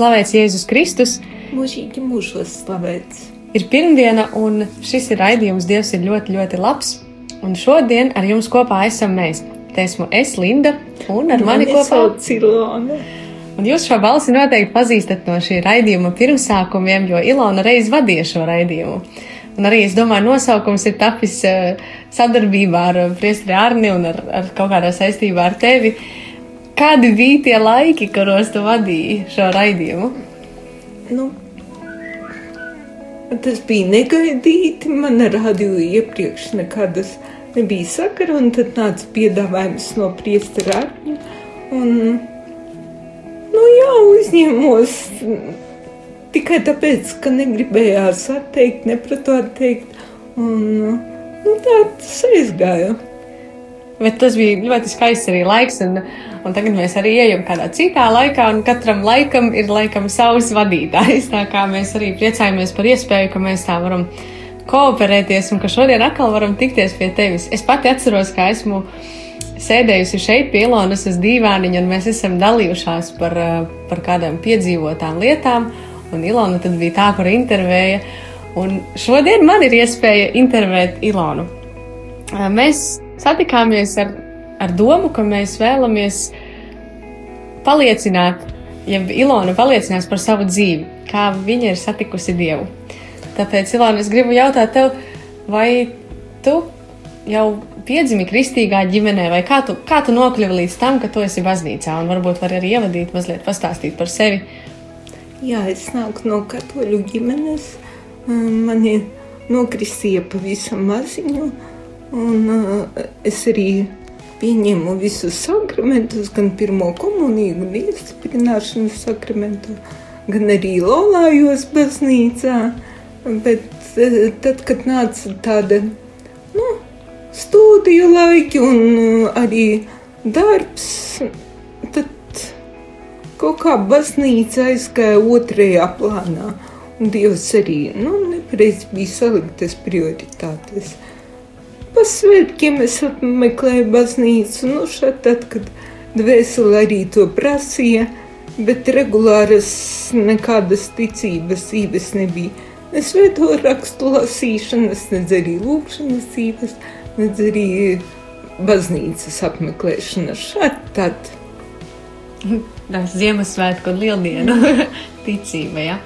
Slavēts Jēzus Kristus! Mūžīgi mūžos slavēts! Ir pirmdiena, un šis ir raidījums Dievs ir ļoti, ļoti labs. Un šodien ar jums kopā esam mēs. Te esmu es, Linda, un ar mani, mani kopā Ilona. Un jūs šo balsi noteikti pazīstat no šī raidījuma pirmsākumiem, jo Ilona reiz vadīja šo raidījumu. Un arī es domāju, nosaukums ir tapis uh, sadarbībā ar Priestri Arni un ar, ar kaut kādā saistībā ar tevi. Kādi bija tie laiki, kuros tu vadīji šo raidījumu? Nu, tas bija negaidīti. Man rādīja iepriekš nekādas nebija sakara, un tad nāca piedāvājums no priestera Arņa. Un, nu jā, uzņēmos tikai tāpēc, ka negribējās atteikt, nepratu atteikt. Un, nu, tā tas aizgāja. Bet tas bija ļoti skaists arī laiks, un, un tagad mēs arī ejam kādā citā laikā, un katram laikam ir laikam savs vadītājs. Tā kā mēs arī priecājamies par iespēju, ka mēs tā varam kooperēties, un ka šodien atkal varam tikties pie tevis. Es pati atceros, ka esmu sēdējusi šeit pie Ilonas uz dīvāniņa, un mēs esam dalījušās par, par kādām piedzīvotām lietām, un Ilona tad bija tā, kur intervēja. Un šodien man ir iespēja intervēt Ilonu. Mēs satikāmies ar, ar domu, ka mēs vēlamies paliecināt, ja Ilona paliecinās par savu dzīvi, kā viņa ir satikusi Dievu. Tāpēc, Ilona, es gribu jautāt tev, vai tu jau piedzimi kristīgā ģimenē, vai kā tu, kā tu nokļuvi līdz tam, ka tu esi baznīcā, un varbūt vari arī ievadīt, mazliet pastāstīt par sevi. Jā, es nāku no katoļu ģimenes. Mani nokristīja pavisam maziņu. Un, uh, es arī pieņēmu visus sakramentus, gan pirmo komuniju, gan iestiprināšanas sakramentu, gan arī lolājos baznīcā. Bet uh, tad, kad nāca tāda nu, studiju laiki un uh, arī darbs, tad kaut kā baznīca aizgāja otrajā plānā. Un Dievs arī nu, nepareizi bija saliktas prioritātes. Uh, Pa svētkiem es apmeklēju baznīcu, nu šeit tad, kad dvēseli arī to prasīja, bet regulāras nekādas ticības dzīves nebija. Ne svēto rakstu lasīšanas, nedz arī lūkšanas dzīves, nedz arī baznīcas apmeklēšana šeit tad. Tas Ziemassvētku un Lieldienu ticība, ja?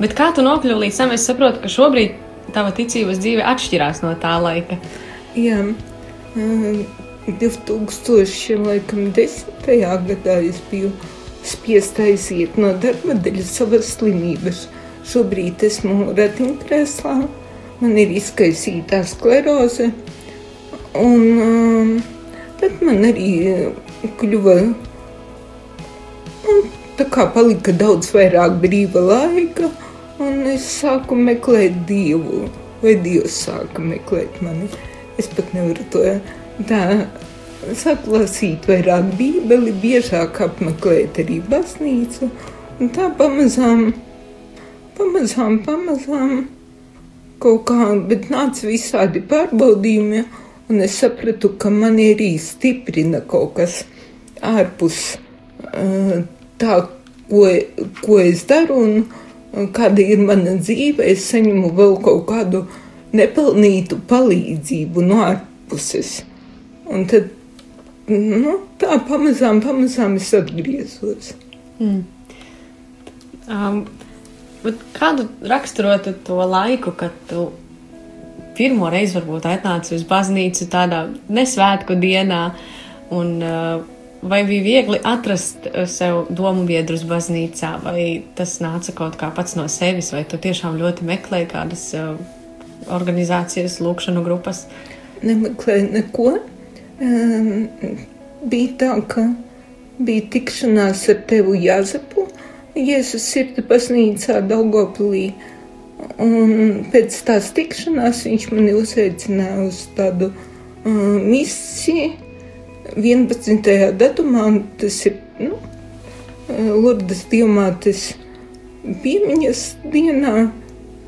Bet kā tu nokļuvi līdz tam, es saprotu, ka šobrīd tava ticības dzīve atšķirās no tā laika. Jā, 2010. gadā es biju spiest aiziet no darba dēļ savas slimības. Šobrīd esmu ratiņkrēslā, man ir izkaisītā skleroze. Un um, tad man arī kļuva, un tā kā palika daudz vairāk brīva laika, un es sāku meklēt Dievu, vai Dievs sāka meklēt mani. Es pat nevaru to tā saklausīt, vairāk bībeli, biežāk apmeklēt arī baznīcu. Un tā pamazām, pamazām, pamazām kaut kā, bet nāca visādi pārbaudījumi, un es sapratu, ka man arī stiprina kaut kas ārpus tā, ko, ko es daru un kāda ir mana dzīve. Es saņemu vēl kaut kādu nepelnītu palīdzību no ārpuses. Un tad nu, tā pamazām, pamazām es atgriezos. Mm. Um, kādu raksturotu to laiku, kad tu pirmo reizi varbūt atnāci uz baznīcu tādā nesvētku dienā? Un, uh, vai bija viegli atrast sev domu biedrus baznīcā, vai tas nāca kaut kā pats no sevis, vai tu tiešām ļoti meklēji kādas uh, organizācijas, lūkšanu grupas? Nemeklēju neko. Um, bija tā, ka bija tikšanās ar tevu Jāzepu, Jēzus sirdi baznīcā Daugopilī. Un pēc tās tikšanās viņš mani uzaicināja uz tādu uh, misiju 11. datumā, un tas ir nu, Lurdas diamātes piemiņas dienā.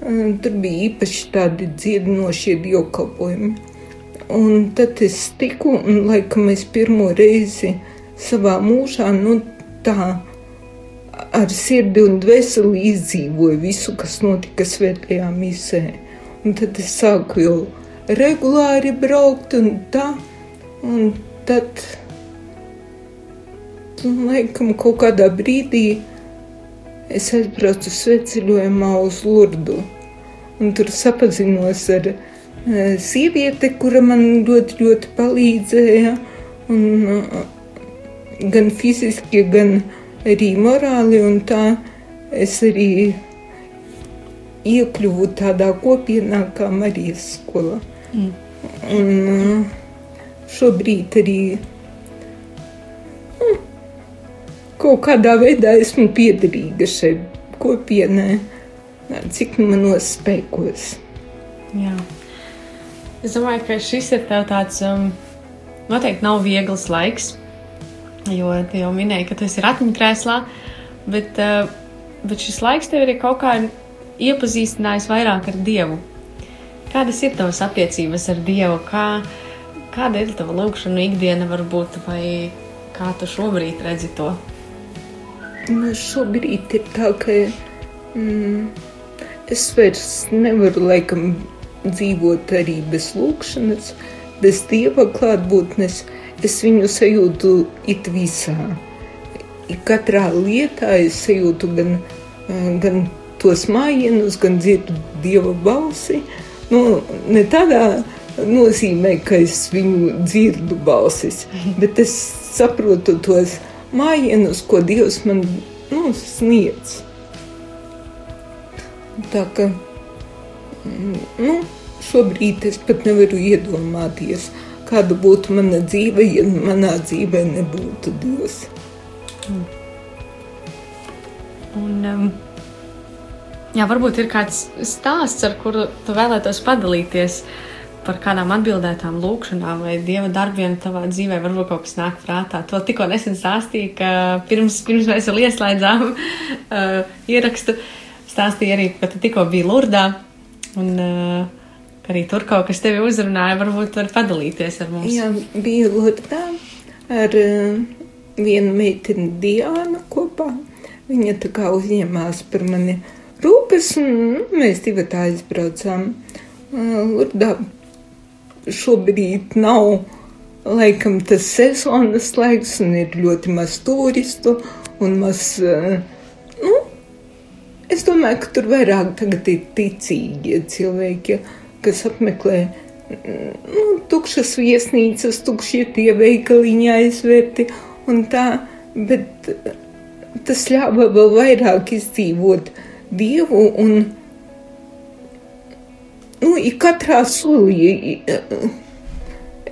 Tur bija īpaši tādi dziedinošie dievkalpojumi. Un tad es tiku, un laikam es pirmo reizi savā mūžā, nu tā ar sirdi un dvēseli izdzīvoju visu, kas notika svētajā misē. Un tad es sāku jau regulāri braukt un tā, un tad, nu, laikam, kaut kādā brīdī es aizbraucu sveceļojumā uz Lurdu, un tur sapazinos ar uh, sievieti, kura man ļoti, ļoti palīdzēja, un uh, gan fiziski, gan arī morāli, tā es arī iekļuvu tādā kopienā kā Marijas skola. Mm. Un, uh, šobrīd arī kaut kādā veidā esmu piederīga šai kopienai, cik manos spēkos. Jā. Es domāju, ka šis ir tāds um, noteikti nav viegls laiks, jo tu jau minēji, ka tas ir atmiņkrēslā, bet, uh, bet šis laiks tev arī kaut kā iepazīstinājis vairāk ar Dievu. Kādas ir tavas attiecības ar Dievu? Kā, Kāda ir tava lūkšana ikdiena, varbūt, vai kā tu šobrīd redzi to? Nu, šobrīd ir tā, ka mm, es vairs nevaru laikam dzīvot arī bez lūkšanas, bez dieva klātbūtnes. Es viņu sajūtu it visā. Katrā lietā es sajūtu gan, gan tos mājienus, gan dzirdu dieva balsi. Nu, ne tādā nozīmē, ka es viņu dzirdu balsis, bet es saprotu tos mājienus, ko Dievs man nu, sniedz. Tā ka nu, šobrīd es pat nevaru iedomāties, kāda būtu mana dzīve, ja manā dzīvē nebūtu Dievs. Un, um, jā, varbūt ir kāds stāsts, ar kuru tu vēlētos padalīties. Uh, par kādām atbildētām lūkšanām vai dieva darbiem tavā dzīvē, varbūt kaut kas nāk prātā. To tikko nesen stāstīja, ka pirms, pirms mēs vēl ieslēdzām uh, ierakstu, stāstīja arī, ka tu tikko biji Lurdā un uh, arī tur kaut kas tevi uzrunāja. Varbūt var padalīties ar mums. Jā, biju Lurdā ar uh, vienu meiteni Diānu kopā. Viņa tā kā uzņēmās par mani rūpes, un mēs divi tā aizbraucām. Uh, Lurdā šobrīd nav laikam tas sezonas laiks, un ir ļoti maz turistu un maz. Eh, nu, es domāju, ka tur vairāk tagad ir ticīgie cilvēki, kas apmeklē nu, tukšas viesnīcas, tukšie tie veikaliņi aizvērti un tā, bet tas ļāva vēl vairāk izdzīvot Dievu un nu, ir katrā solī.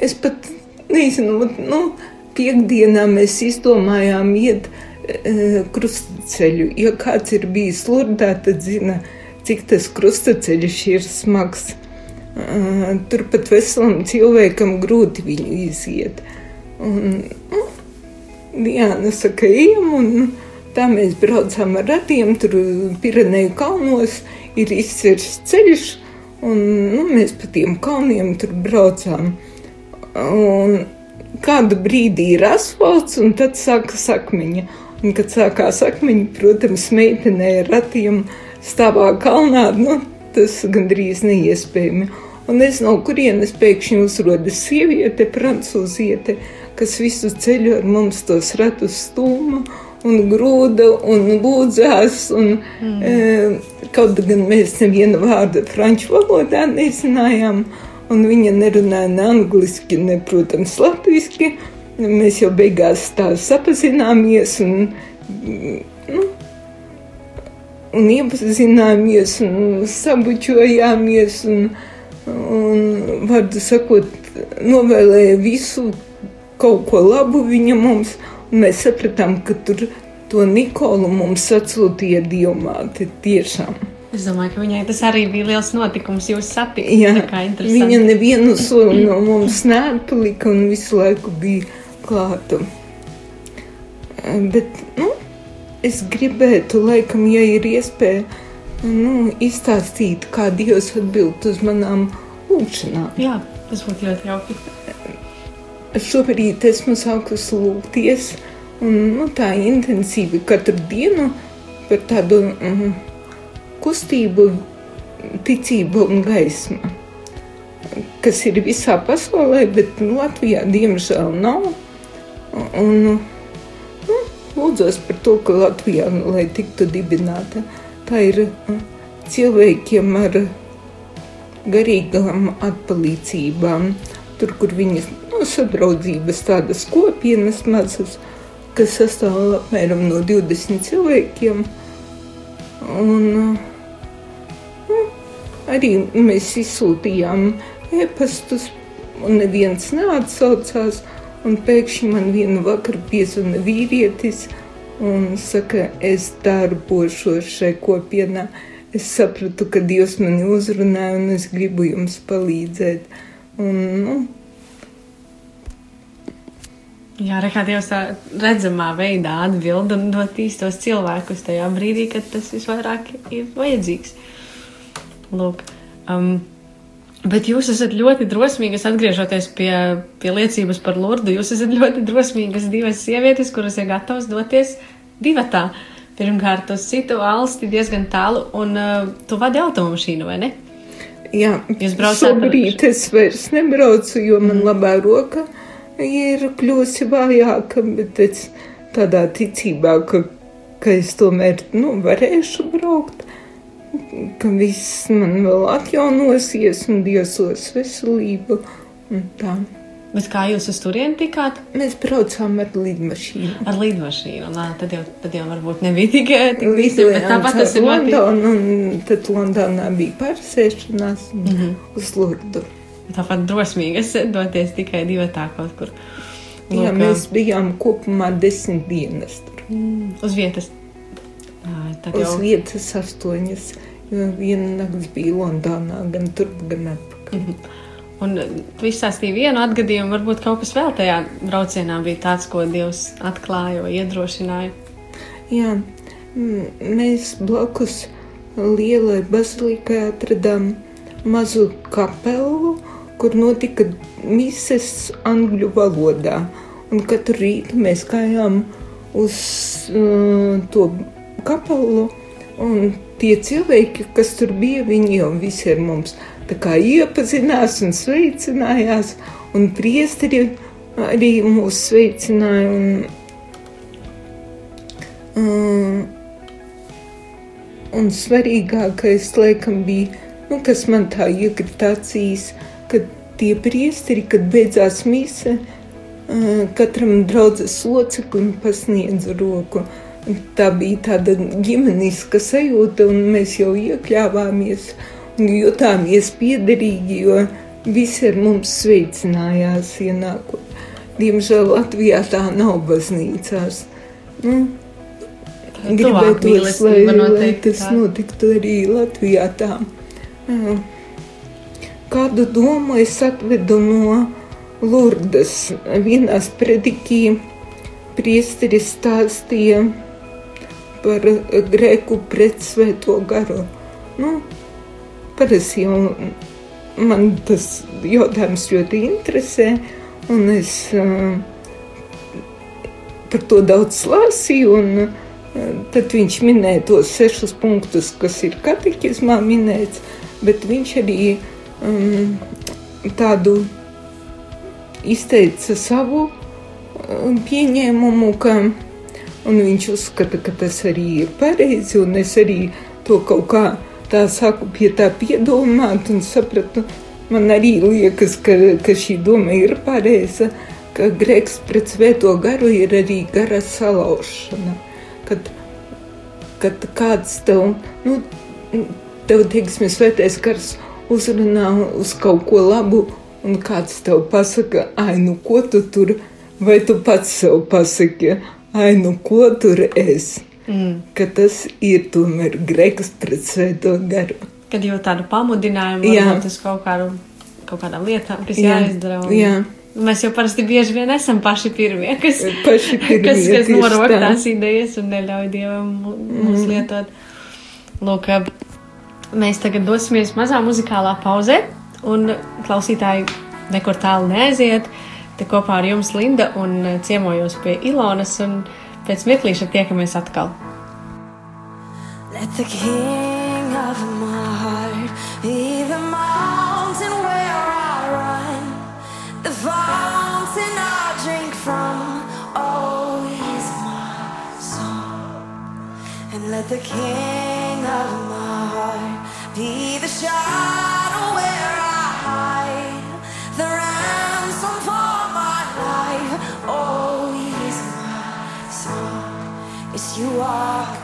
Es pat nezinu, nu, piekdienā mēs izdomājām iet uh, krustaceļu. Ja kāds ir bijis lurdā, tad zina, cik tas krustaceļš ir smags. Uh, Turpat veselam cilvēkam grūti viņu iziet. Un, nu, Diana saka, ejam, un tā mēs braucām ar radiem, tur Pireneju kalnos ir izcirsts ceļš, Un, nu, mēs pa tiem kalniem tur braucām. Un kādu brīdi ir asfalts, un tad sākas akmeņa. Un, kad sākās akmeņi, protams, meitenei ar ratiem stāvā kalnā, nu, tas gandrīz neiespējami. Un es no kurienes pēkšņi uzrodas sieviete, francūziete, kas visu ceļu ar mums tos ratus stūma un grūda un lūdzās. Un, mm. e, kaut gan mēs nevienu vārdu franču valodā nezinājām, un viņa nerunāja ne angliski, ne, protams, latviski. Mēs jau beigās tā sapazināmies un, nu, un iepazināmies un sabučojāmies un, un vārdu sakot, novēlēja visu kaut ko labu viņa mums mēs sapratām, ka tur to Nikolu mums atsūtīja dievmāte tiešām. Es domāju, ka viņai tas arī bija liels notikums. Jūs interesanti. viņa nevienu soli no mums neatpalika un visu laiku bija klāta. Bet, nu, es gribētu, laikam, ja ir iespēja, nu, izstāstīt, kā Dievs atbild uz manām lūgšanām. Jā, tas būtu ļoti jauki. Šobrīd esmu sākusi lūgties, un nu, tā intensīvi katru dienu par tādu mm, kustību, ticību un gaismu, kas ir visā pasaulē, bet Latvijā diemžēl nav. Un, nu, lūdzos par to, ka Latvijā lai tiktu dibināta. Tā ir mm, cilvēkiem ar garīgām atpalīdzībām, tur, kur viņas nu, sadraudzības tādas kopienas mazas, kas sastāv apmēram no 20 cilvēkiem. Un, nu, arī mēs izsūtījām e-pastus, un neviens neatsaucās. Un pēkšņi man vienu vakaru piezvanīja vīrietis un saka, es darbošos šai kopienā. Es sapratu, ka Dievs mani uzrunāja un es gribu jums palīdzēt. Un, nu, Jā, Rekā Dievs redzamā veidā atbild un dot īstos cilvēkus tajā brīdī, kad tas visvairāk ir vajadzīgs. Lūk, um, bet jūs esat ļoti drosmīgas, atgriežoties pie, pie liecības par Lurdu. Jūs esat ļoti drosmīgas divas sievietes, kuras ir gatavas doties divatā. Pirmkārt, uz citu valsti diezgan tālu, un uh, tu vadi automašīnu, vai ne? Jā, šobrīd es vairs nebraucu, jo man labā roka ir kļūsi vājāka, bet es tādā ticībā, ka, ka es tomēr nu, varēšu braukt, ka viss man vēl atjaunosies un diesos veselību. Un tā. Bet kā jūs uz turieni tikāt? Mēs braucām ar lidmašīnu. Ar lidmašīnu. Nā, tad, jau, tad jau varbūt nebija tik, tik visi, bet tāpat tas ir ļoti. Londona, un tad Londonā bija pārsēšanās mm -hmm. uz Lurdu. Tāpat drosmīgas doties tikai divatā kaut kur. Jā, Lūk, mēs bijām kopumā desmit dienas tur. mm, uz vietas. Jā, Uz jau vietas astoņas, jo viena nakts bija Londonā, gan turp, gan atpakaļ. Un tu izstāstīji vienu atgadījumu, varbūt kaut kas vēl tajā braucienā bija tāds, ko Dievs atklāja vai iedrošināja. Jā, mēs blakus lielai bazilikai atradām mazu kapelu, kur notika mises angļu valodā. Un katru rītu mēs gājām uz uh, to kapelu, un tie cilvēki, kas tur bija, viņi jau visi ar mums tā kā iepazinās un sveicinājās, un priesteri arī mūs sveicināja. Un, um, un svarīgākais, laikam, bija, nu, kas man tā iekrita acīs, kad tie priesteri, kad beidzās mise, uh, katram draudzes loceklim pasniedza roku. Tā bija tāda ģimeniska sajūta, un mēs jau iekļāvāmies un jutāmies piederīgi, jo visi ar mums sveicinājās ienākot. Diemžēl Latvijā tā nav baznīcās. Nu, Gribētu, lai, lai tas tā. notiktu arī Latvijā tā. Kādu domu es atvedu no Lurdas? Vienās predikī priesteris stāstīja par grēku pret svēto garu. Nu, parasti jau man tas jautājums ļoti interesē, un es uh, par to daudz lasīju, un uh, tad viņš minēja tos sešus punktus, kas ir kateķismā minēts, bet viņš arī um, tādu izteica savu um, pieņēmumu, ka viņš uzskata, ka tas arī ir pareizi, un es arī to kaut kā tā saku pie tā piedomāt un sapratu, man arī liekas, ka, ka šī doma ir pareiza, ka grēks pret svēto garu ir arī gara salaušana. Kad, kad kāds tev, nu, tev, teiksim, svētais gars uzrunā uz kaut ko labu, un kāds tev pasaka, ai, nu, ko tu tur vai tu pats sev pasaki, ai, nu ko tur es? Mm. Ka tas ir tomēr grēks pret svēto garu. Kad jau tādu pamudinājumu, varbūt uz kaut, kādu, kaut kādām lietām, kas jā. jāizdara. Un... Jā. Mēs jau parasti bieži vien esam paši pirmie, kas, paši pirmie, kas, kas norok tās idejas un neļauj Dievam mūs mm. lietot. Lūk, mēs tagad dosimies mazā muzikālā pauzē, un klausītāji nekur tālu neaiziet. Te kopā ar jums Linda un ciemojos pie Ilonas, un pēc mirklīša tiekamies atkal. Let the king of my heart be the mountain where I run, the fountain I drink from. Oh, is my song, and let the king of my heart be the shadow you are.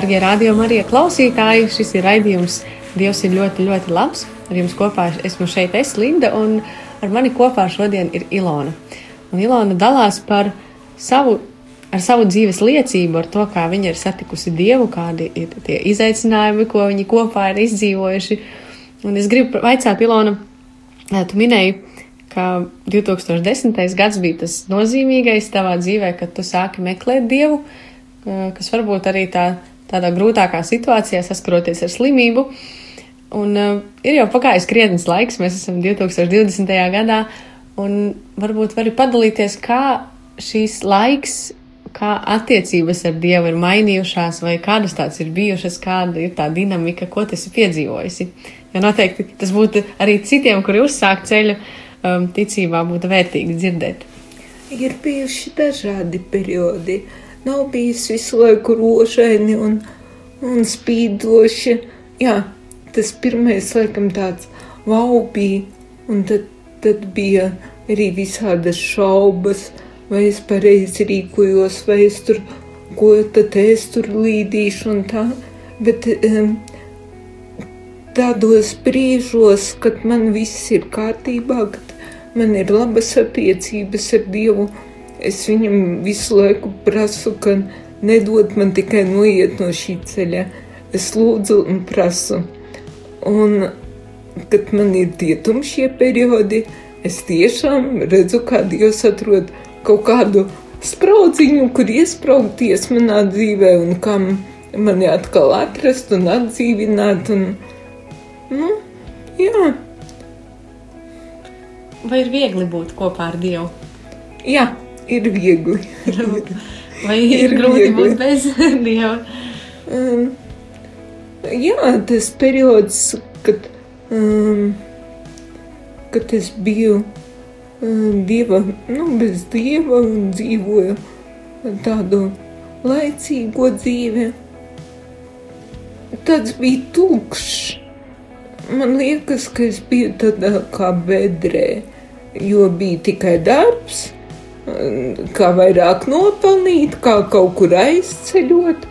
Darbie rādījumi, arī klausītāji, šis ir raidījums Dievs ir ļoti, ļoti labs. Ar jums kopā esmu šeit, es Linda, un ar mani kopā šodien ir Ilona. Un Ilona dalās par savu, ar savu dzīves liecību, ar to, kā viņa ir satikusi Dievu, kādi ir tie izaicinājumi, ko viņi kopā ir izdzīvojuši. Un es gribu vaicāt, Ilona, tu minēji, ka 2010. gads bija tas nozīmīgais tavā dzīvē, kad tu sāki meklēt Dievu, kas varbūt arī tā tādā grūtākā situācijā, saskaroties ar slimību. Un uh, ir jau pagājis krietnes laiks, mēs esam 2020. gadā, un varbūt vari padalīties, kā šīs laiks, kā attiecības ar Dievu ir mainījušās, vai kādas tādas ir bijušas, kāda ir tā dinamika, ko tas ir piedzīvojusi. Jo noteikti tas būtu arī citiem, kuri uzsāk ceļu um, ticībā, būtu vērtīgi dzirdēt. Ir bijuši dažādi periodi. Uh, nav bijis visu laiku rožaini un, un spīdoši. Jā, tas pirmais, laikam, tāds wow bija, un tad, tad bija arī visādas šaubas, vai es pareizi rīkojos, vai es tur, ko tad es tur līdīšu un tā. Bet um, tādos brīžos, kad man viss ir kārtībā, kad man ir labas attiecības ar Dievu, Es viņam visu laiku prasu, ka nedod man tikai noiet no šī ceļa. Es lūdzu un prasu. Un, kad man ir dietumi šie periodi, es tiešām redzu, kā Dievs atrod kaut kādu spraudziņu, kur iesprāgties manā dzīvē un kam mani atkal atrast un atdzīvināt. Un, Nu, jā. Vai ir viegli būt kopā ar Dievu? Jā, ir viegli. Vai ir, ir grūti viegli. būt bez Dieva? Um, jā, tas periods, kad, um, kad es biju um, dieva, nu, bez dieva un dzīvoju tādu laicīgo dzīvi, tāds bija tukšs. Man liekas, ka es biju tādā kā bedrē, jo bija tikai darbs, kā vairāk nopelnīt, kā kaut kur aizceļot,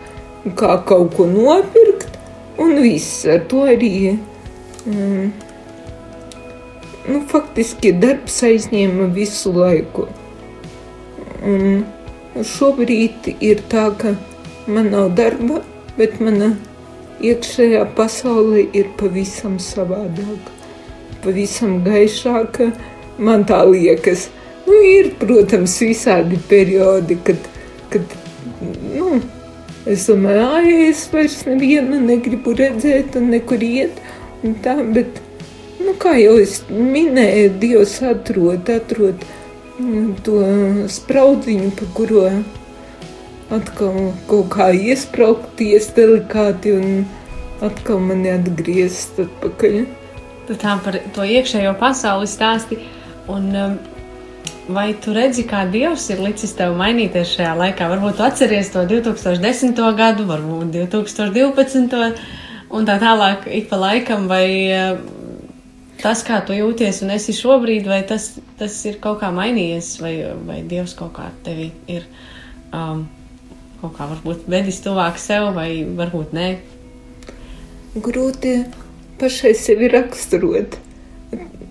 kā kaut ko nopirkt, un viss ar to arī. Mm, nu, faktiski darbs aizņēma visu laiku. Un šobrīd ir tā, ka man nav darba, bet mana iekšējā pasaule ir pavisam savādāka, pavisam gaišāka. Man tā liekas, nu, ir, protams, visādi periodi, kad, kad nu, es domāju, ah, es vairs nevienu negribu redzēt un nekur iet, un tā, bet, nu, kā jau es minēju, Dievs atrod, atrod mm, to spraudziņu, pa kuro atkal kaut kā iesprāgties delikāti un atkal mani atgriezt atpakaļ. Tu tā par to iekšējo pasauli stāsti. Un, um, vai tu redzi, kā Dievs ir licis tev mainīties šajā laikā? Varbūt tu atceries to 2010. gadu, varbūt 2012. un tā tālāk ik pa laikam, vai uh, tas, kā tu jūties un esi šobrīd, vai tas, tas ir kaut kā mainījies, vai, vai Dievs kaut kā tevi ir. Um, kaut kā varbūt vedis tuvāk sev, vai varbūt nē? Grūti pašai sevi raksturot.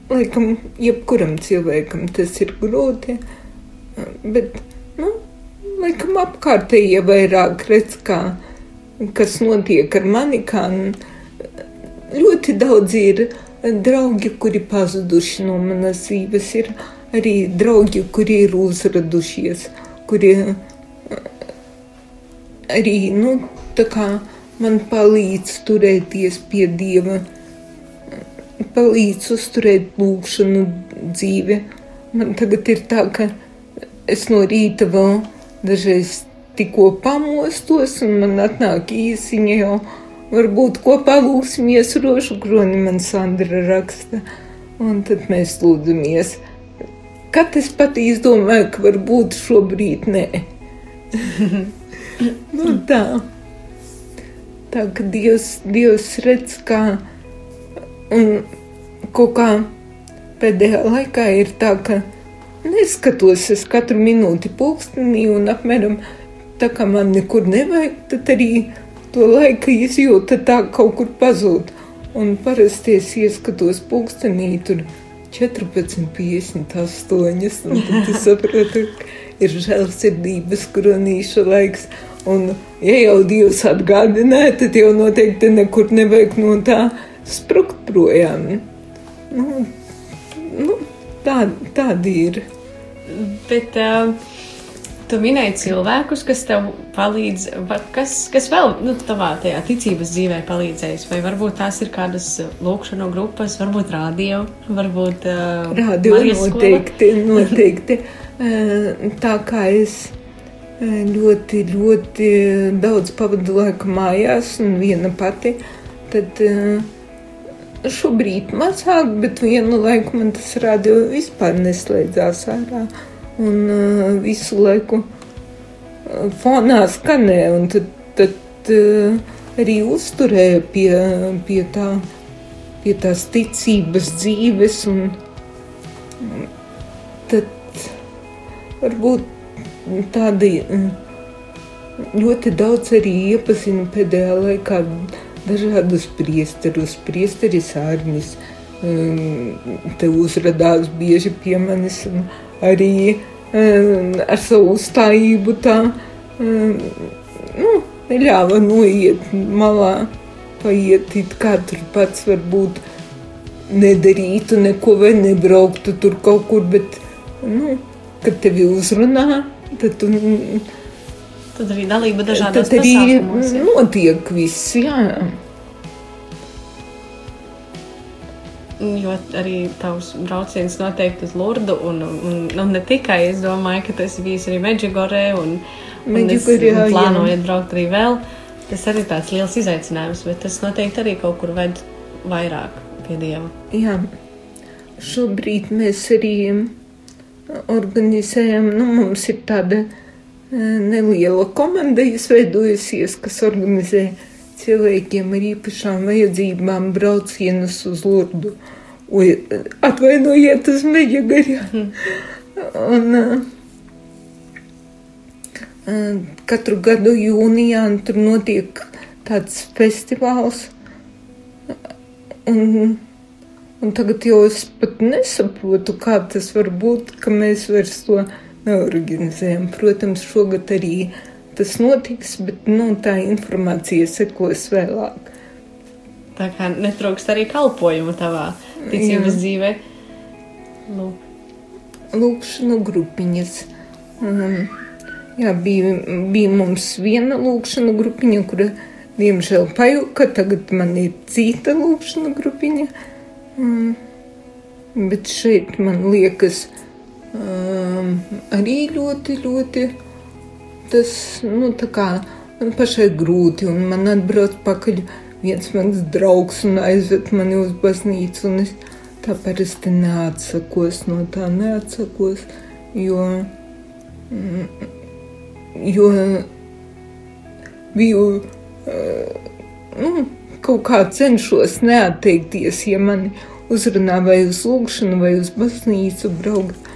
Laikam, jebkuram cilvēkam tas ir grūti, bet, nu, laikam apkārtējie vairāk redz, kā, kas notiek ar mani, kā ļoti daudz ir draugi, kuri pazuduši no manas dzīves, ir arī draugi, kuri ir uzradušies, kuri arī nu, man palīdz turēties pie Dieva, palīdz uzturēt lūkšanu dzīve. Man tagad ir tā, ka es no rīta vēl dažreiz tikko pamostos, un man atnāk īsiņa jau varbūt kopā lūksimies rožu kroni, man Sandra raksta, un tad mēs lūdzamies. Kad es pat izdomāju, ka varbūt šobrīd nē. nu, tā. Tā ka Dievs, Dievs redz, kā un kaut kā pēdējā laikā ir tā, ka neskatos es katru minūti pulkstenī un apmēram tā kā man nekur nevajag, tad arī to laika izjūta tā kaut kur pazūd. Un parasti es ieskatos pulkstenī tur 14,58. Un tad es saprotu, ka ir žēlsirdības kronīša laiks. Un, ja jau Dievs atgādināja, tad jau noteikti nekur nevajag no tā sprukt projām. Nu, nu, tā, tādi ir. Bet uh, tu minēji cilvēkus, kas tev palīdz, kas, kas vēl nu, tavā tajā ticības dzīvē palīdzējis? Vai varbūt tās ir kādas lūkšanu grupas, varbūt rādio, varbūt uh, rādio noteikti, noteikti. Uh, tā kā es ļoti, ļoti daudz pavadu laiku mājās un viena pati. Tad eh, šobrīd mazāk, bet vienu laiku man tas radio vispār neslēdzās ārā. Un eh, visu laiku eh, fonā skanē, un tad, tad arī uzturēja pie, pie, tā, pie tās ticības dzīves. Un, tad varbūt tādi mm, ļoti daudz arī iepazinu pēdējā laikā dažādus priesterus, priesteris ārnis. Mm, te uzrādās bieži pie manis arī mm, ar savu uzstājību tā, nu, neļāva noiet malā, paiet it tur pats varbūt nedarītu neko vai nebrauktu tur kaut kur, bet, nu, kad tevi uzrunā, tad tu. Tad arī dalība dažādos tad arī notiek viss, jā. Jo arī tavs brauciens noteikti uz Lurdu, un, un, un ne tikai es domāju, ka tas bijis arī Meģigorē, un, un es plānoju braukt arī vēl. Tas arī tāds liels izaicinājums, bet tas noteikti arī kaut kur ved vairāk pie Dieva. Jā, šobrīd mēs arī organizējam, nu mums ir tāda neliela komanda izveidojusies, kas organizē cilvēkiem ar īpašām vajadzībām braucienus uz Lurdu. Ui, atvainojiet, uz Meģigariju. Un uh, katru gadu jūnijā tur notiek tāds festivāls. Un, un tagad jau es pat nesaprotu, kā tas var būt, ka mēs vairs to neorganizējam. Protams, šogad arī tas notiks, bet nu, tā informācija sekos vēlāk. Tā kā netrūkst arī kalpojumu tavā ticības jā. dzīvē. Nu. Lūkšanu grupiņas. Um, jā, bija, bija mums viena lūkšana grupiņa, kura diemžēl pajuka, tagad man ir cita lūkšana grupiņa. Um, bet šeit man liekas um, arī ļoti, ļoti tas, nu, tā kā man pašai grūti, un man atbrauc pakaļ viens mans draugs un aizved mani uz baznīcu, un es tā parasti neatsakos no tā, neatsakos, jo, mm, jo biju, nu, kaut kā cenšos neatteikties, ja mani uzrunā vai uz lūgšanu vai uz baznīcu braukt,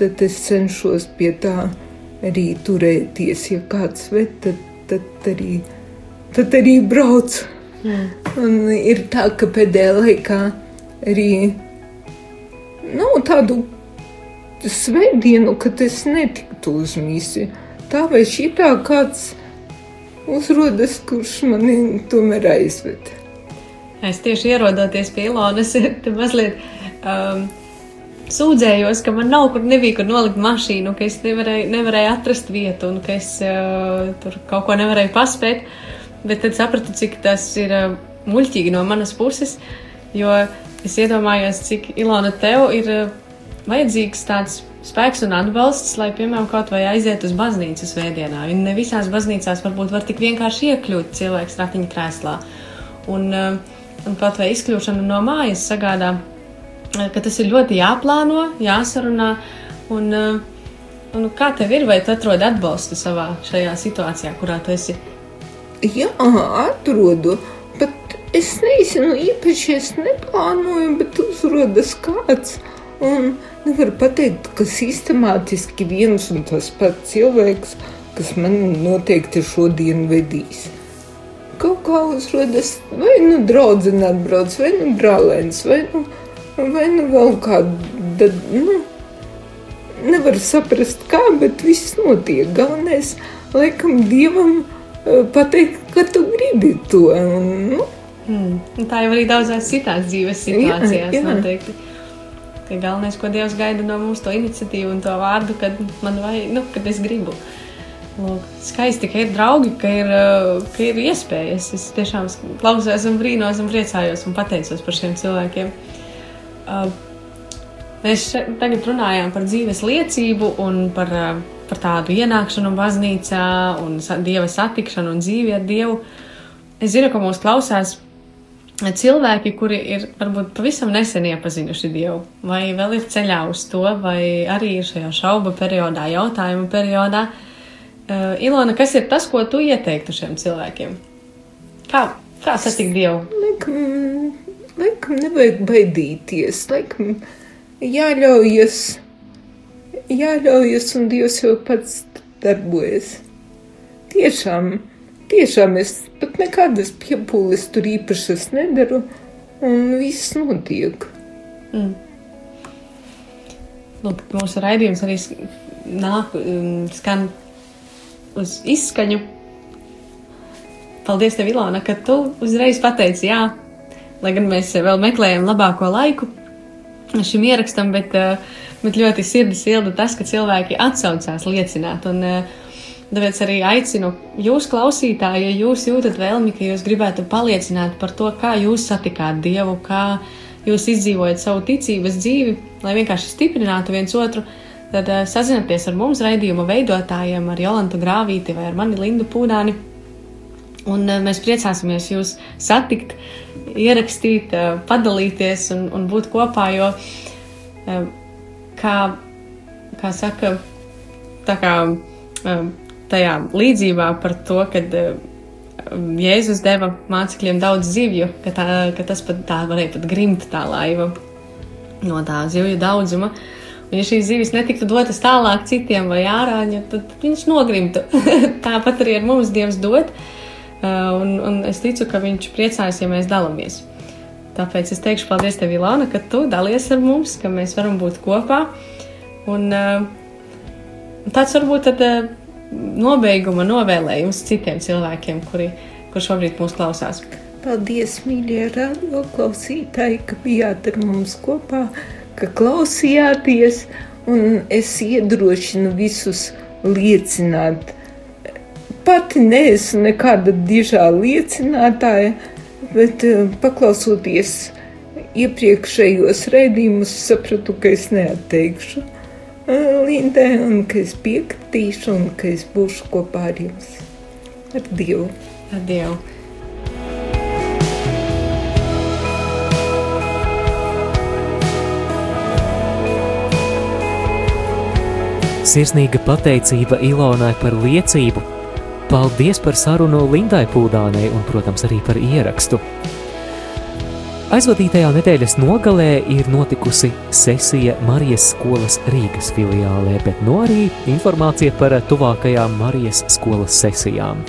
tad, es cenšos pie tā arī turēties. Ja kāds ved, tad, tad, arī, tad arī brauc. Mm. Un ir tā, ka pēdējā laikā arī nav nu, tādu svētdienu, kad es netiktu uz misiju. Tā vai šitā kāds uzrodas, kurš mani tomēr aizved. Es tieši ierodoties pie Ilonas, te mazliet um, sūdzējos, ka man nav kur nebija, kur nolikt mašīnu, ka es nevarēju, nevarēju atrast vietu un ka es uh, tur kaut ko nevarēju paspēt. Bet tad sapratu, cik tas ir uh, muļķīgi no manas puses, jo es iedomājos, cik Ilona tev ir uh, vajadzīgs tāds spēks un atbalsts, lai, piemēram, kaut vai aiziet uz baznīcu svētdienā. Un ne visās baznīcās varbūt var tik vienkārši iekļūt cilvēks ratiņkrēslā. Un, uh, un pat vai izkļūšana no mājas sagādā ka tas ir ļoti jāplāno, jāsarunā. Un, un kā tev ir, vai tu atrodi atbalstu savā šajā situācijā, kurā tu esi? Jā, atrodu. Bet es nezinu, īpaši es neplānoju, bet uzrodas kāds. Un nevaru pateikt, ka sistemātiski viens un tas pats cilvēks, kas man noteikti šodien vedīs. Kaut kā uzrodas, vai nu draudzene atbrauc, vai nu brālēns, vai nu vai nu vēl kāda. Nu, nevar saprast, kā, bet viss notiek. Galvenais, laikam, dievam e, pateikt, ka tu gribi to. Un, nu. hmm. Tā jau arī daudzās citās dzīves situācijās jā, jā. noteikti. Ka galvenais, ko Dievs gaida no mums, to iniciatīvu un to vārdu, kad man vajag, nu, kad es gribu. Lūk, skaisti, ka ir draugi, ka ir, e, ka ir iespējas. Es tiešām klausos un brīnos un priecājos un pateicos par šiem cilvēkiem. Mēs tagad runājām par dzīves liecību un par, par tādu ienākšanu baznīcā un dieva satikšanu un dzīvi ar Dievu. Es zinu, ka mūs klausās cilvēki, kuri ir varbūt pavisam nesen iepazinuši Dievu, vai vēl ir ceļā uz to, vai arī ir šajā šaubu periodā, jautājumu periodā. Uh, Ilona, kas ir tas, ko tu ieteiktu šiem cilvēkiem? Kā, kā satikt Dievu? Laikam nevajag baidīties, laikam jāļaujas, jāļaujas un Dievs jau pats darbojas. Tiešām, tiešām es pat nekādas piepūles tur īpašas nedaru, un viss notiek. Mm. Lūk, mūsu raidījums arī nāk, um, skan uz izskaņu. Paldies, tev, Ilona, ka tu uzreiz pateici jā lai gan mēs vēl meklējam labāko laiku šim ierakstam, bet, eh, bet ļoti sirdis ilda tas, ka cilvēki atsaucās liecināt. Un, eh, Tāpēc arī aicinu jūs, klausītāji, ja jūs jūtat vēlmi, ka jūs gribētu paliecināt par to, kā jūs satikāt Dievu, kā jūs izdzīvojat savu ticības dzīvi, lai vienkārši stiprinātu viens otru, tad uh, sazinieties ar mums, raidījuma veidotājiem, ar Jolantu Grāvīti vai ar mani Lindu Pūnāni. Un mēs priecāsimies jūs satikt, ierakstīt, uh, padalīties un, un būt kopā, jo, uh, kā, kā saka, tā kā uh, tajā līdzībā par to, kad Jēzus deva mācekļiem daudz zivju, ka, tā, ka tas pat tā varēja pat grimt tā laiva no tā zivju daudzuma. Un, ja šīs zivis netiktu dotas tālāk citiem vai ārāņa, tad viņš nogrimtu. Tāpat arī ar mums Dievs dod. Uh, un, un es ticu, ka viņš priecājas, ja mēs dalāmies. Tāpēc es teikšu paldies tev, Ilona, ka tu dalies ar mums, ka mēs varam būt kopā. Un, uh, tāds varbūt tad, uh, nobeiguma novēlējums citiem cilvēkiem, kuri, kur šobrīd mūs klausās? Paldies, mīļie radio klausītāji, ka bijāt ar mums kopā, ka klausījāties, un es iedrošinu visus liecināt. Pati neesmu nekāda dižā liecinātāja, bet uh, paklausoties iepriekšējos raidījumus, sapratu, ka es neatteikšu. Lindai, un ka es piekritīšu, un ka es būšu kopā ar jums. Ar Dievu! Ar Dievu! Sirsnīga pateicība Ilonai par liecību. Paldies par sarunu Lindai Pūdānai un, protams, arī par ierakstu. Aizvadītajā nedēļas nogalē ir notikusi sesija Marijas skolas Rīgas filiālē, bet no arī informācija par tuvākajām Marijas skolas sesijām.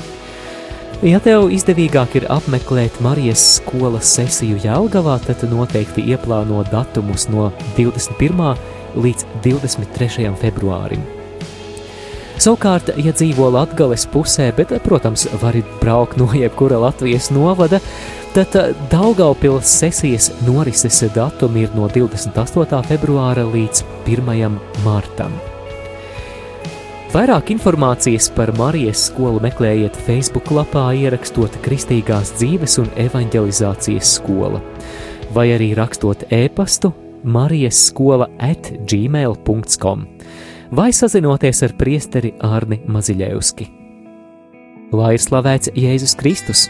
Ja tev izdevīgāk ir apmeklēt Marijas skolas sesiju Jālgavā, tad noteikti ieplāno datumus no 21. līdz 23. februārim. Savukārt, ja dzīvo Latvijas pusē, bet, protams, vari braukt no jebkura Latvijas novada, Tad eh, Daugaupils sesijas norises datumi ir no 28. februāra līdz 1. martam. Vairāk informācijas par Marijas skolu meklējiet Facebook lapā ierakstot Kristīgās dzīves un evanģelizācijas skola, vai arī rakstot e-pastu Marijas skola at gmail.com vai sazinoties ar priesteri Ārni Maziļevski. Lai ir slavēts Jēzus Kristus!